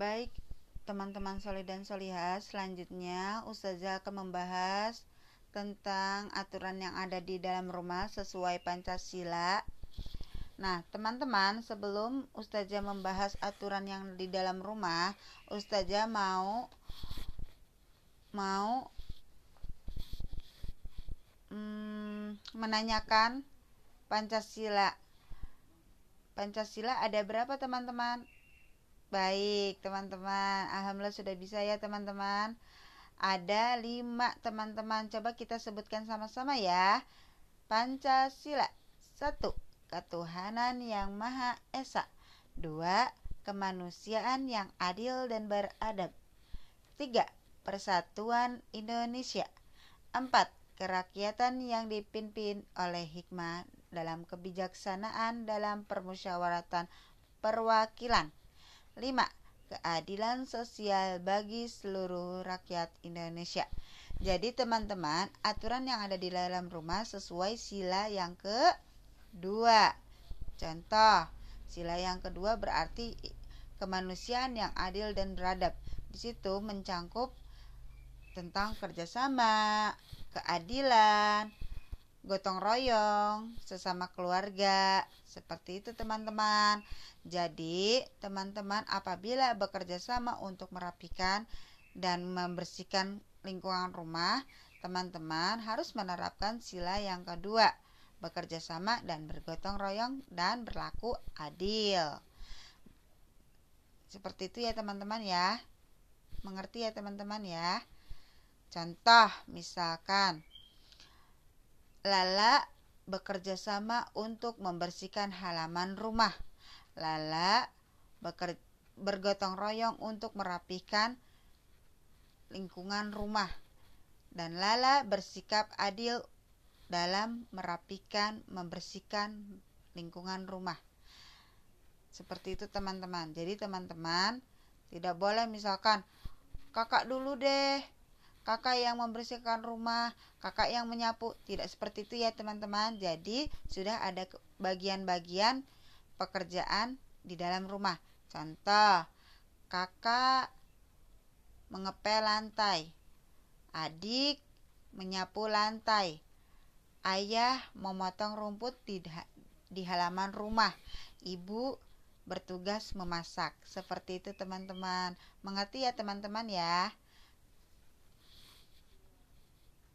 Baik, teman-teman solid dan solihah, selanjutnya Ustazah akan membahas tentang aturan yang ada di dalam rumah sesuai Pancasila. Nah, teman-teman, sebelum Ustazah membahas aturan yang di dalam rumah, Ustazah mau mau hmm, menanyakan Pancasila. Pancasila ada berapa teman-teman? Baik, teman-teman. Alhamdulillah sudah bisa ya, teman-teman. Ada lima, teman-teman. Coba kita sebutkan sama-sama ya. Pancasila. Satu, ketuhanan yang Maha Esa. Dua, kemanusiaan yang adil dan beradab. Tiga, persatuan Indonesia. Empat, kerakyatan yang dipimpin oleh hikmah dalam kebijaksanaan dalam permusyawaratan perwakilan. 5. Keadilan sosial bagi seluruh rakyat Indonesia. Jadi teman-teman, aturan yang ada di dalam rumah sesuai sila yang kedua. Contoh, sila yang kedua berarti kemanusiaan yang adil dan beradab. Di situ mencangkup tentang kerjasama, keadilan, gotong royong, sesama keluarga. Seperti itu teman-teman. Jadi, teman-teman apabila bekerja sama untuk merapikan dan membersihkan lingkungan rumah, teman-teman harus menerapkan sila yang kedua, bekerja sama dan bergotong royong dan berlaku adil. Seperti itu ya teman-teman ya. Mengerti ya teman-teman ya. Contoh misalkan Lala bekerja sama untuk membersihkan halaman rumah Lala bergotong royong untuk merapikan lingkungan rumah. Dan Lala bersikap adil dalam merapikan, membersihkan lingkungan rumah. Seperti itu teman-teman. Jadi teman-teman tidak boleh misalkan kakak dulu deh, kakak yang membersihkan rumah, kakak yang menyapu. Tidak seperti itu ya teman-teman. Jadi sudah ada bagian-bagian pekerjaan di dalam rumah. Contoh, kakak mengepel lantai, adik menyapu lantai, ayah memotong rumput di, di halaman rumah, ibu bertugas memasak. Seperti itu teman-teman. Mengerti ya teman-teman ya?